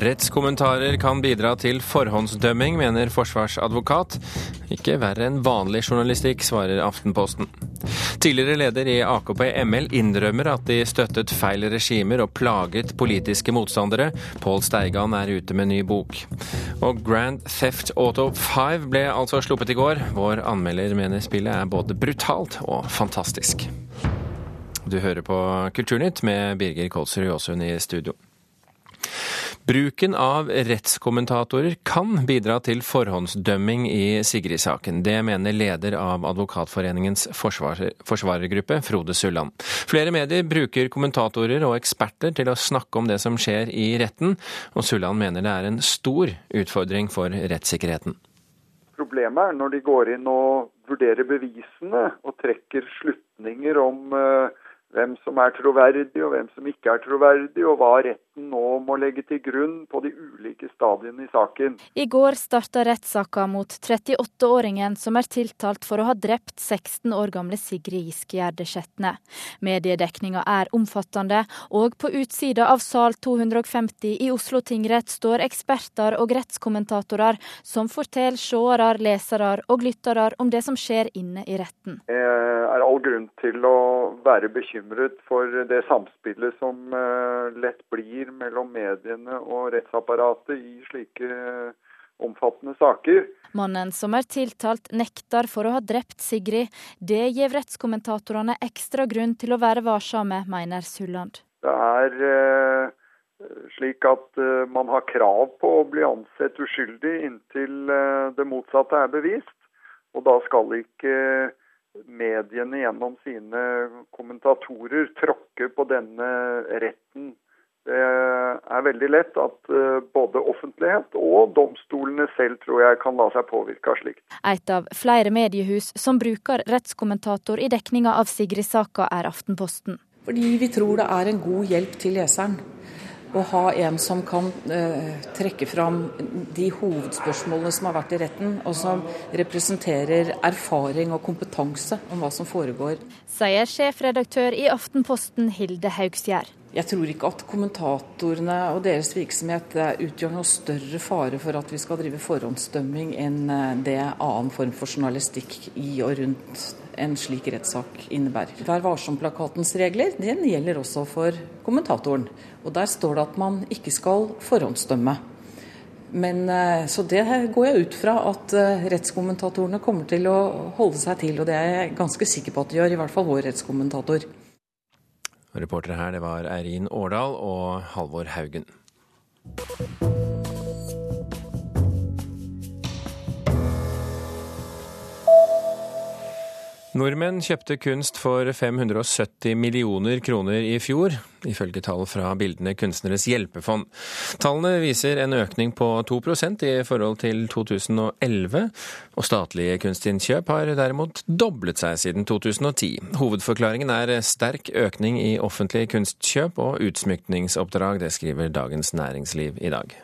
Rettskommentarer kan bidra til forhåndsdømming, mener forsvarsadvokat. Ikke verre enn vanlig journalistikk, svarer Aftenposten. Tidligere leder i AKP ML innrømmer at de støttet feil regimer og plaget politiske motstandere. Pål Steigan er ute med ny bok. Og Grand Theft Auto 5 ble altså sluppet i går. Vår anmelder mener spillet er både brutalt og fantastisk. Du hører på Kulturnytt med Birger Kolsrud Jåsund i studio. Bruken av rettskommentatorer kan bidra til forhåndsdømming i Sigrid-saken. Det mener leder av Advokatforeningens forsvar forsvarergruppe, Frode Sulland. Flere medier bruker kommentatorer og eksperter til å snakke om det som skjer i retten, og Sulland mener det er en stor utfordring for rettssikkerheten. Problemet er når de går inn og vurderer bevisene og trekker slutninger om uh, hvem som er troverdig og hvem som ikke er troverdig, og hva retten nå må legge til grunn på de ulike stadiene i saken. I går starta rettssaka mot 38-åringen som er tiltalt for å ha drept 16 år gamle Sigrid Giskegjerde Skjetne. Mediedekninga er omfattende, og på utsida av sal 250 i Oslo tingrett står eksperter og rettskommentatorer som forteller seere, lesere og lyttere om det som skjer inne i retten. Det er all grunn til å være bekymret bekymret for det samspillet som eh, lett blir mellom mediene og rettsapparatet i slike eh, omfattende saker. Mannen som er tiltalt nekter for å ha drept Sigrid. Det gir rettskommentatorene ekstra grunn til å være varsomme, mener Sulland. Det er eh, slik at man har krav på å bli ansett uskyldig inntil det motsatte er bevist. Og da skal ikke mediene gjennom sine kommentatorer tråkker på denne retten. Det er veldig lett at eh, både offentlighet og domstolene selv tror jeg kan la seg påvirke av slikt. Et av flere mediehus som bruker rettskommentator i dekninga av Sigrid-saka, er Aftenposten. Fordi vi tror det er en god hjelp til leseren å ha en som kan eh, trekke fram de hovedspørsmålene som har vært i retten, og som representerer erfaring og kompetanse om hva som foregår. Sier sjefredaktør i Aftenposten Hilde Haugsgjerd. Jeg tror ikke at kommentatorene og deres virksomhet eh, utgjør noe større fare for at vi skal drive forhåndsdømming enn eh, det annen form for journalistikk i og rundt en slik rettssak innebærer. Vær varsom-plakatens regler den gjelder også for kommentatoren. Og Der står det at man ikke skal forhåndsdømme. Men, eh, så det går jeg ut fra at rettskommentatorene kommer til å holde seg til. Og det er jeg ganske sikker på at de gjør, i hvert fall vår rettskommentator. Reportere her det var Eirin Årdal og Halvor Haugen. Nordmenn kjøpte kunst for 570 millioner kroner i fjor, ifølge tall fra Bildende kunstneres hjelpefond. Tallene viser en økning på 2% i forhold til 2011, og statlige kunstinnkjøp har derimot doblet seg siden 2010. Hovedforklaringen er sterk økning i offentlige kunstkjøp og utsmykningsoppdrag, det skriver Dagens Næringsliv i dag.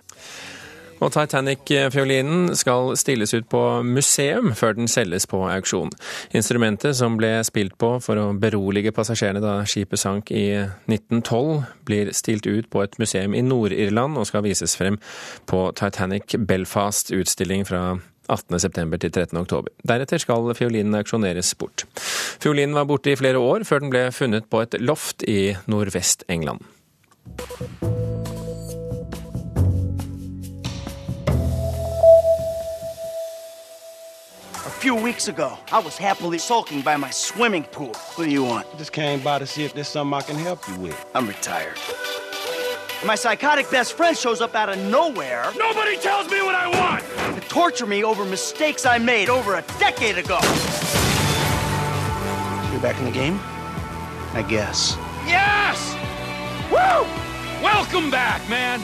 Og Titanic-fiolinen skal stilles ut på museum før den selges på auksjon. Instrumentet som ble spilt på for å berolige passasjerene da skipet sank i 1912, blir stilt ut på et museum i Nord-Irland og skal vises frem på Titanic Belfast-utstilling fra 18.9. til 13.10. Deretter skal fiolinen auksjoneres bort. Fiolinen var borte i flere år, før den ble funnet på et loft i Nordvest-England. Few weeks ago, I was happily sulking by my swimming pool. What do you want? Just came by to see if there's something I can help you with. I'm retired. My psychotic best friend shows up out of nowhere. Nobody tells me what I want! To torture me over mistakes I made over a decade ago. You're back in the game? I guess. Yes! Woo! Welcome back, man!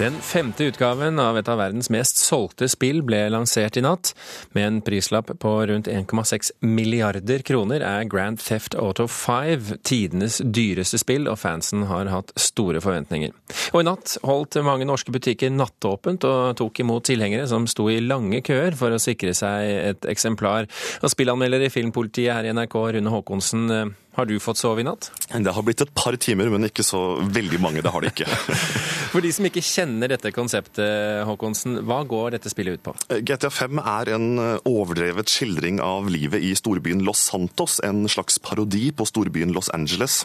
Den femte utgaven av et av verdens mest solgte spill ble lansert i natt. Med en prislapp på rundt 1,6 milliarder kroner er Grand Theft Auto 5 tidenes dyreste spill, og fansen har hatt store forventninger. Og i natt holdt mange norske butikker nattåpent og tok imot tilhengere som sto i lange køer for å sikre seg et eksemplar. Og spillanmelder i Filmpolitiet her i NRK, Rune Haakonsen, har du fått sove i natt? Det har blitt et par timer, men ikke så veldig mange. Det har det ikke. For de som ikke kjenner dette konseptet, Håkonsen, hva går dette spillet ut på? GTA 5 er en overdrevet skildring av livet i storbyen Los Santos, en slags parodi på storbyen Los Angeles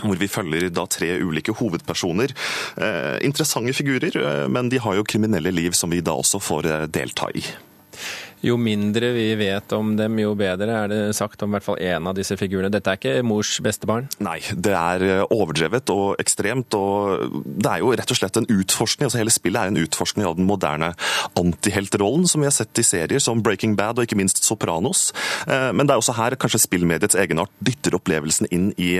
hvor vi følger da tre ulike hovedpersoner. Eh, interessante figurer, eh, men de har jo kriminelle liv som vi da også får eh, delta i. Jo mindre vi vet om dem, jo bedre, er det sagt om i hvert fall én av disse figurene. Dette er ikke mors beste barn? Nei, det er eh, overdrevet og ekstremt. og Det er jo rett og slett en utforskning. altså Hele spillet er en utforskning av den moderne antiheltrollen som vi har sett i serier som Breaking Bad og ikke minst Sopranos. Men det er også her kanskje spillmediets egenart dytter opplevelsen inn i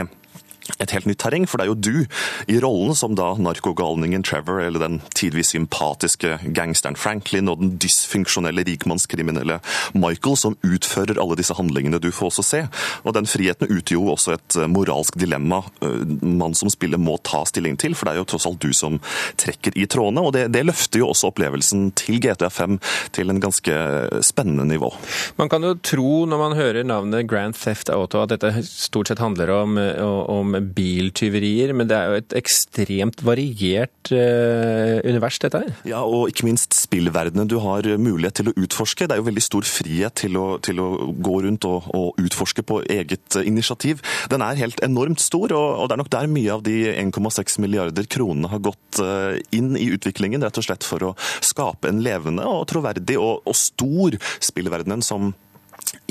et helt nytt terreng, for det er jo du i rollen som da narkogalningen Trevor, eller den tidvis sympatiske gangsteren Franklin og den dysfunksjonelle rikmannskriminelle Michael som utfører alle disse handlingene du får også se. Og den friheten utgjør jo også et eh, moralsk dilemma eh, man som spiller må ta stilling til, for det er jo tross alt du som trekker i trådene, og det, det løfter jo også opplevelsen til GTA 5 til en ganske spennende nivå. Man kan jo tro når man hører navnet Grand Theft Auto at dette stort sett handler om, om biltyverier, men det er jo et ekstremt variert uh, univers, dette her? Ja, og ikke minst spillverdenen du har mulighet til å utforske. Det er jo veldig stor frihet til å, til å gå rundt og, og, utforske på eget initiativ. Den er helt enormt stor, og, og det er nok der mye av de 1,6 milliarder kronene har gått uh, inn i utviklingen, rett og slett for å skape en levende og troverdig og, og stor spillverden som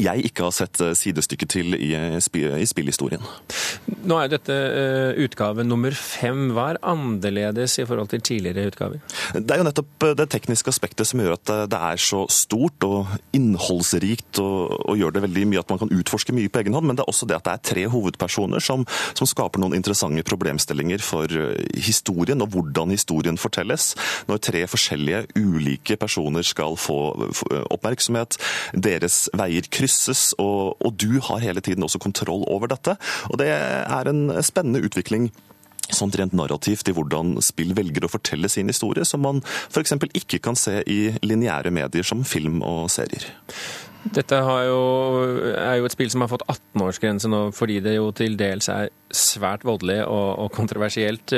jeg ikke har sett sidestykket sidestykke til i, i spillhistorien. Nå er dette uh, utgave nummer fem. Hva er annerledes i forhold til tidligere utgaver? Det er jo nettopp eh, det tekniske aspektet som gjør at det er så stort og innholdsrikt og, og, gjør det veldig mye at man kan utforske mye på egen hånd. Men det er også det at det er tre hovedpersoner som, som skaper noen interessante problemstillinger for historien og hvordan historien fortelles. Når tre forskjellige ulike personer skal få, få oppmerksomhet, deres veier krysses, og, og du har hele tiden også kontroll over dette. Og det er en spennende utvikling sånn rent narrativt i hvordan spill velger å fortelle sin historie, som man f.eks. ikke kan se i lineære medier som film og serier. Dette jo, er jo et spill som har fått 18-årsgrense nå, fordi det jo til dels er svært voldelig og, og kontroversielt.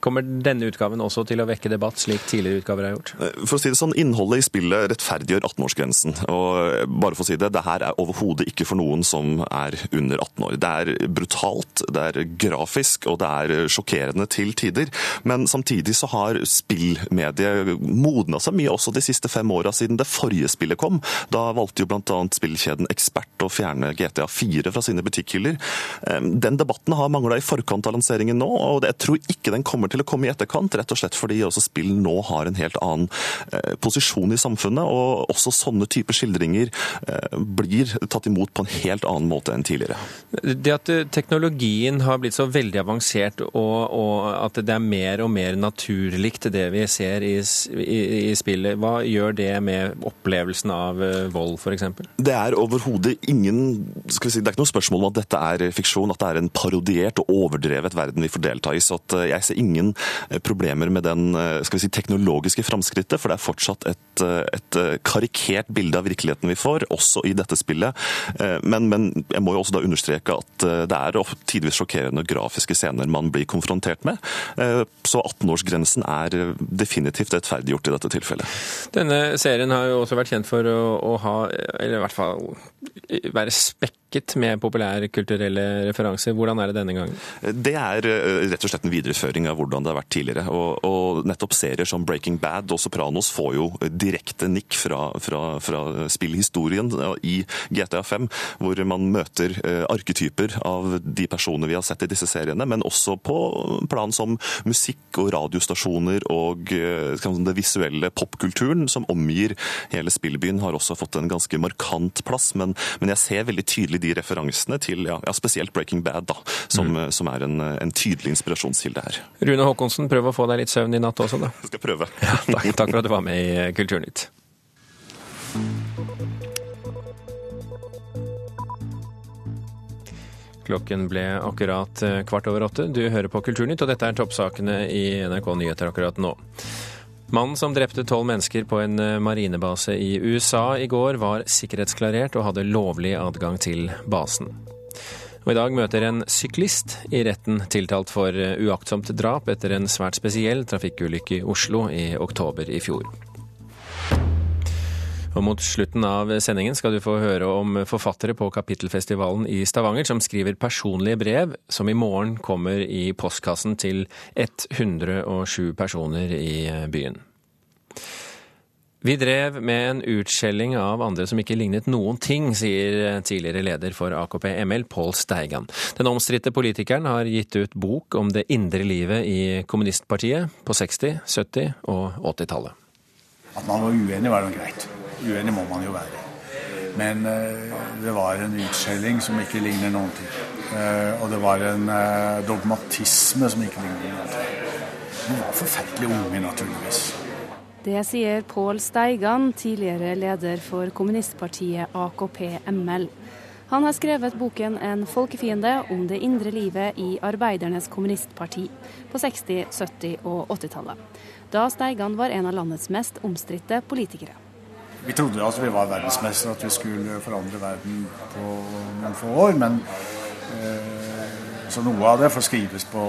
Kommer denne utgaven også til å vekke debatt, slik tidligere utgaver har gjort? Eh, for å si det sånn, Innholdet i spillet rettferdiggjør 18-årsgrensen. Og eh, bare for å si det, det her er overhodet ikke for noen som er under 18 år. Det er brutalt, det er grafisk og det er sjokkerende til tider. Men samtidig så har spillmediet modna seg mye også de siste fem åra siden det forrige spillet kom. Da valgte jo bl.a. spillkjeden Ekspert å fjerne GTA 4 fra sine butikkhyller. Den debatten har mangla i forkant av lanseringen nå, og jeg tror ikke den kommer kommer til å komme i etterkant, rett og slett fordi også spill nå har en helt annen eh, posisjon i samfunnet. Og også sånne typer skildringer eh, blir tatt imot på en helt annen måte enn tidligere. Det at eh, teknologien har blitt så veldig avansert, og, og at det er mer og mer naturlikt det vi ser i, i, i spillet, hva gjør det med opplevelsen av vold, f.eks.? Det er overhodet ingen skal vi si, Det er ikke noe spørsmål om at dette er fiksjon, at det er en parodiert og overdrevet verden vi får delta i. så at jeg ser ingen ingen eh, problemer med den eh, skal vi si, teknologiske framskrittet, for det er fortsatt et, eh, et karikert bilde av virkeligheten vi får, også i dette spillet. Men, men, jeg må jo også da understreke at det er tidvis sjokkerende grafiske scener man blir konfrontert med. Så 18-årsgrensen er definitivt rettferdiggjort i dette tilfellet. Denne serien har jo også vært kjent for å, å ha, eller i hvert fall være spekket med populærkulturelle referanser. Hvordan er det denne gangen? Det er rett og slett en videreføring av hvordan det har vært tidligere. Og, og, nettopp serier som Breaking Bad og Sopranos får jo direkte nikk fra, fra, fra spillhistorien i GTA 5, hvor man møter eh, arketyper av de personene vi har sett i disse seriene, men også på plan som musikk og radiostasjoner og det den visuelle popkulturen som omgir hele spillbyen, har også fått en ganske markant plass. Men, men jeg ser veldig tydelig de referansene til ja, ja, spesielt Breaking Bad, da, som, mm. som er en, en tydelig inspirasjonskilde her. Rune Håkonsen, prøv å få deg litt søvn i natt også, da. Jeg skal prøve. Ja, takk, takk for at du var med i Kulturnytt. Klokken ble akkurat eh, kvart over åtte. Du hører på Kulturnytt, og dette er toppsakene i NRK Nyheter akkurat nå. Mannen som drepte tolv mennesker på en eh, marinebase i USA i går, var sikkerhetsklarert og hadde lovlig adgang til basen. Og I dag møter en syklist i retten tiltalt for uaktsomt drap etter en svært spesiell trafikkulykke i Oslo i oktober i fjor. Og Mot slutten av sendingen skal du få høre om forfattere på Kapittelfestivalen i Stavanger som skriver personlige brev som i morgen kommer i postkassen til 107 personer i byen. Vi drev med en utskjelling av andre som ikke lignet noen ting, sier tidligere leder for AKP ML, Pål Steigan. Den omstridte politikeren har gitt ut bok om det indre livet i kommunistpartiet på 60-, 70- og 80-tallet. At man var uenig, var noe greit. Uenig må man jo være. Men uh, det var en utskjelling som ikke ligner noen ting. Uh, og det var en uh, dogmatisme som ikke ligner noen ting. Vi var forferdelig unge, naturligvis. Det sier Pål Steigan, tidligere leder for kommunistpartiet AKP-ML. Han har skrevet boken 'En folkefiende om det indre livet i Arbeidernes kommunistparti' på 60-, 70- og 80-tallet. Da Steigan var en av landets mest omstridte politikere. Vi trodde at vi var verdensmestere, at vi skulle forandre verden på noen få år. Men eh, så noe av det får skrives på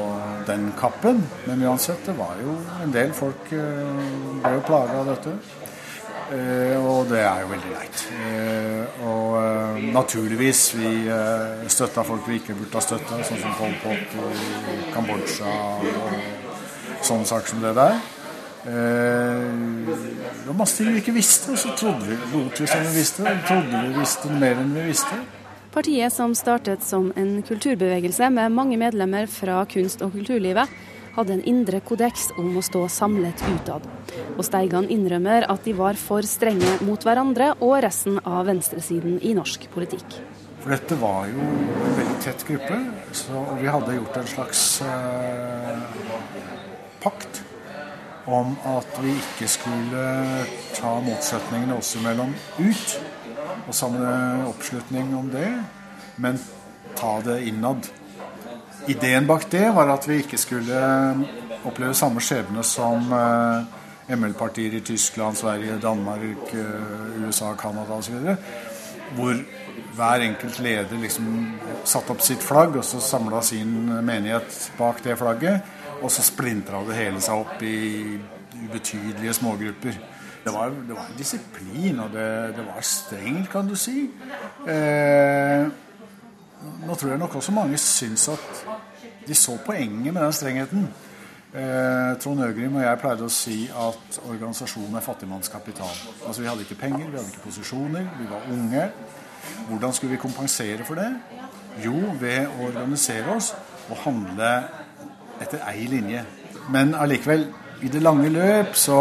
den kappen. Men uansett, det var jo en del folk eh, ble jo plaga av dette. Eh, og det er jo veldig leit. Eh, og naturligvis, vi støtta folk vi ikke burde ha støtta, sånn som Pol Pot i Kambodsja og sånne saker som det der. Det var masse vi ikke visste, og så trodde vi lot vi som vi visste. Og trodde vi visste mer enn vi visste. Partiet som startet som en kulturbevegelse med mange medlemmer fra kunst- og kulturlivet, hadde en indre kodeks om å stå samlet utad. Og Steigan innrømmer at de var for strenge mot hverandre og resten av venstresiden i norsk politikk. For dette var jo en veldig tett gruppe, så, og vi hadde gjort en slags eh, pakt om at vi ikke skulle ta motsetningene oss imellom ut og samle oppslutning om det, men ta det innad. Ideen bak det var at vi ikke skulle oppleve samme skjebne som eh, ML-partier i Tyskland, Sverige, Danmark, eh, USA, Canada osv. Hvor hver enkelt leder liksom satte opp sitt flagg og så samla sin menighet bak det flagget. Og så splintra det hele seg opp i ubetydelige smågrupper. Det var, det var en disiplin, og det, det, var strengt, kan du si. Eh, nå tror jeg nok også mange syns at de så poenget med den strengheten. Eh, Trond Øgrim og jeg pleide å si at organisasjonen er fattigmannskapital. Altså Vi hadde ikke penger, vi hadde ikke posisjoner, vi var unge. Hvordan skulle vi kompensere for det? Jo, ved å organisere oss og handle etter ei linje. Men allikevel, i det lange løp så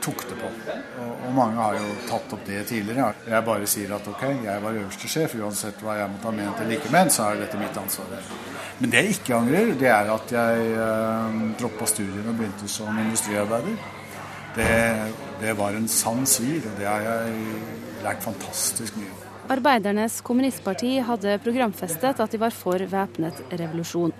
tok det på. Og, og, mange har jo tatt opp det tidligere. Jeg bare sier at ok, jeg var øverste sjef, uansett hva jeg måtte ha ment eller ikke ment, så er dette mitt ansvar. Men det jeg ikke angrer, det er at jeg eh, droppa studiene og begynte som industriarbeider. Det, det var en sann svir, og det har jeg lært fantastisk mye. Arbeidernes kommunistparti hadde programfestet at de var for væpnet revolusjon.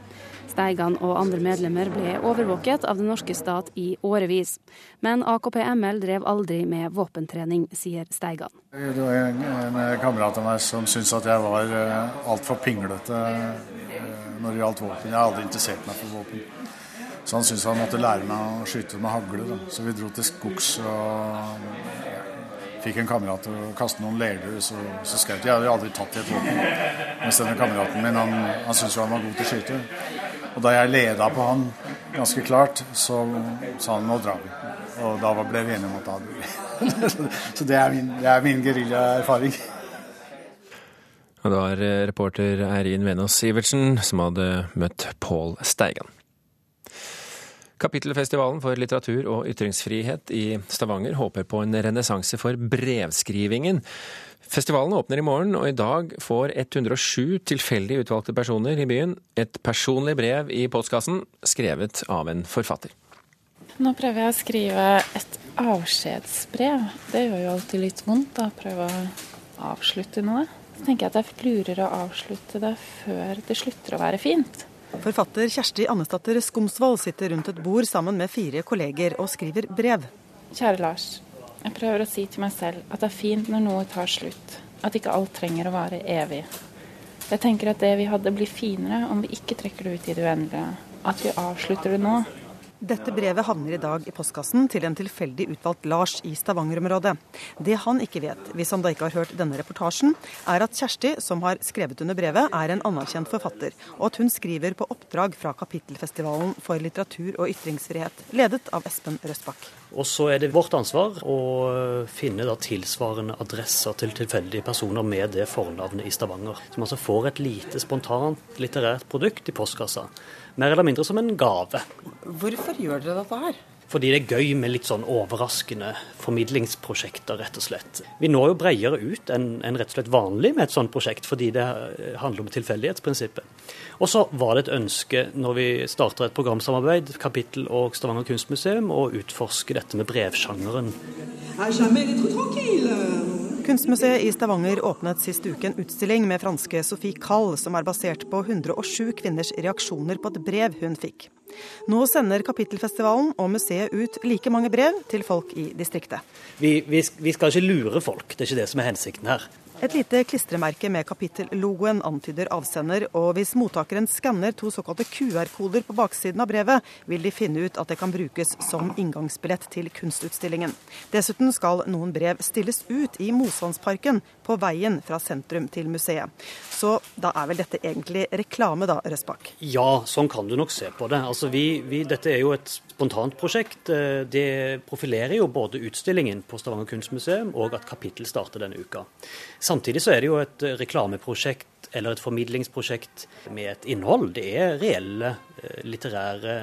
Steigan og andre medlemmer ble overvåket av den norske stat i årevis. Men AKP-ML drev aldri med våpentrening, sier Steigan. Det var en, en kamerat av meg som syntes at jeg var uh, altfor pinglete uh, når det gjaldt våpen. Jeg har aldri interessert meg for våpen. Så han syntes han måtte lære meg å skyte med hagle. Da. Så vi dro til skogs og fikk en kamerat til å kaste noen lerder, så, så skjøt jeg. Jeg hadde aldri tatt i et våpen. Mens denne kameraten min, han, han syntes jo han var god til å skyte. Og da jeg leda på han ganske klart, så sa han nå drar vi. Og da ble vi enige om at da så det er min, det er min geriljaerfaring. Og det var eh, reporter Eirin Venås Sivertsen som hadde møtt Pål Steigan. Kapittelfestivalen for litteratur og ytringsfrihet i Stavanger håper på en renessanse for brevskrivingen. Festivalen åpner i morgen, og i dag får 107 tilfeldig utvalgte personer i byen et personlig brev i postkassen, skrevet av en forfatter. Nå prøver jeg å skrive et avskjedsbrev. Det gjør jo alltid litt vondt å prøve å avslutte noe. Så tenker jeg at jeg lurer å avslutte det før det slutter å være fint. Forfatter Kjersti Annesdatter Skomsvold sitter rundt et bord sammen med fire kolleger og skriver brev. Kjære Lars. Jeg prøver å si til meg selv at det er fint når noe tar slutt. At ikke alt trenger å vare evig. Jeg tenker at det vi hadde blir finere om vi ikke trekker det ut i det uendelige. At vi avslutter det nå. Dette brevet havner i dag i postkassen til en tilfeldig utvalgt Lars i Stavanger-området. Det han ikke vet, hvis han da ikke har hørt denne reportasjen, er at Kjersti, som har skrevet under brevet, er en anerkjent forfatter, og at hun skriver på oppdrag fra Kapittelfestivalen for litteratur og ytringsfrihet, ledet av Espen Røstbakk. Og så er det vårt ansvar å finne tilsvarende adresser til tilfeldige personer med det fornavnet i Stavanger. Som altså får et lite spontant litterært produkt i postkassa mer eller mindre som en gave. Hvorfor gjør dere dette her? Fordi det er gøy med litt sånn overraskende formidlingsprosjekter, rett og slett. Vi når jo bredere ut enn en rett og slett vanlig med et sånt prosjekt, fordi det handler om tilfeldighetsprinsippet. Og så var det et ønske når vi starter et programsamarbeid, Kapittel og Stavanger kunstmuseum, å utforske dette med brevsjangeren. Kunstmuseet i Stavanger åpnet sist uke en utstilling med franske Sophie Kall, som er basert på 107 kvinners reaksjoner på et brev hun fikk. Nå sender Kapittelfestivalen og museet ut like mange brev til folk i distriktet. Vi, vi, vi skal ikke lure folk, det er ikke det som er hensikten her. Et lite klistremerke med kapittellogoen antyder avsender, og hvis mottakeren skanner to såkalte QR-koder på baksiden av brevet, vil de finne ut at det kan brukes som inngangsbillett til kunstutstillingen. Dessuten skal noen brev stilles ut i Mosvannsparken, på veien fra sentrum til museet. Så da er vel dette egentlig reklame, da, Røsbakk? Ja, sånn kan du nok se på det. Altså, vi, vi, dette er jo et spontant prosjekt. Det profilerer jo både utstillingen på Stavanger kunstmuseum og at Kapittel starter denne uka. Samtidig så er det jo et reklameprosjekt eller et formidlingsprosjekt med et innhold. Det er reelle litterære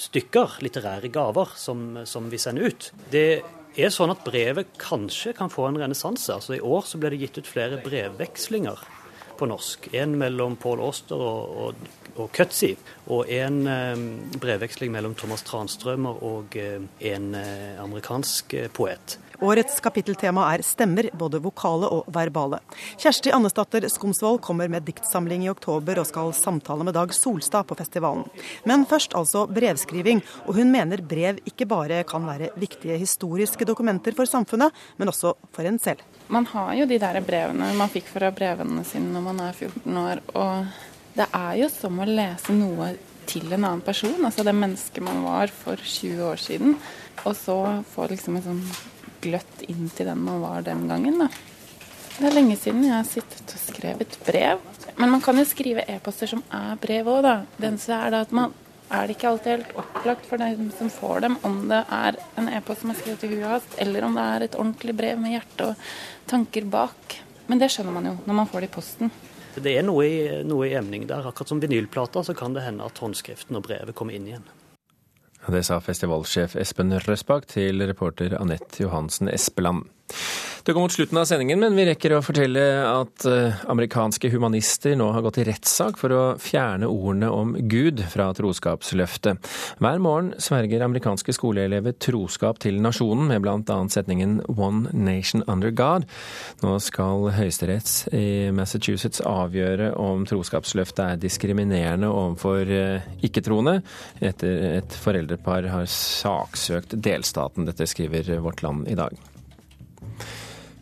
stykker, litterære gaver, som, som vi sender ut. Det er sånn at brevet kanskje kan få en renessanse. Altså, I år så ble det gitt ut flere brevvekslinger på norsk. En mellom Paul Auster og, og, og Cutzy, og en eh, brevveksling mellom Thomas Tranströmer og eh, en eh, amerikansk poet. Årets kapitteltema er stemmer, både vokale og verbale. Kjersti Annesdatter Skomsvold kommer med diktsamling i oktober og skal samtale med Dag Solstad på festivalen. Men først altså brevskriving, og hun mener brev ikke bare kan være viktige historiske dokumenter for samfunnet, men også for en selv. Man har jo de der brevene man fikk fra brevene sine når man er 14 år, og det er jo som å lese noe til en annen person, altså det mennesket man var for 20 år siden, og så få liksom en sånn gløtt inn til den man var den gangen. Da. Det er lenge siden jeg har sittet og skrevet brev. Men man kan jo skrive e-poster som er brev òg, da. Det eneste er da at man er det ikke alltid helt opplagt for dem som får dem, om det er en e-post som er skrevet i huet hans, eller om det er et ordentlig brev med hjerte og tanker bak. Men det skjønner man jo når man får det i posten. Det er noe i, noe i emning der. Akkurat som vinylplater så kan det hende at håndskriften og brevet kommer inn igjen. Det sa festivalsjef Espen Røsbakk til reporter Anette Johansen Espeland. Det går mot slutten av sendingen, men vi rekker å fortelle at eh, amerikanske humanister nå har gått i rettssak for å fjerne ordene om Gud fra troskapsløftet. Hver morgen sverger amerikanske skoleelever troskap til nasjonen, med bl.a. setningen 'One Nation Under God'. Nå skal Høyesterett i Massachusetts avgjøre om troskapsløftet er diskriminerende overfor eh, ikke-troende, etter et foreldrepar har saksøkt delstaten. Dette skriver Vårt Land i dag.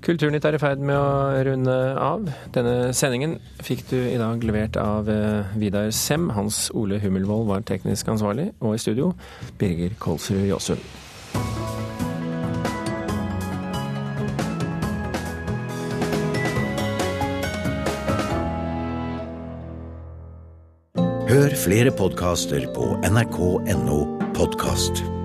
Kulturnytt er i ferd med å runde av. Denne sendingen fikk du i dag levert av eh, Vidar Sem. Hans Ole Hummelvold var teknisk ansvarlig, og i studio Birger Kolsrud Jåsund. Hør flere podkaster på nrk.no podkast.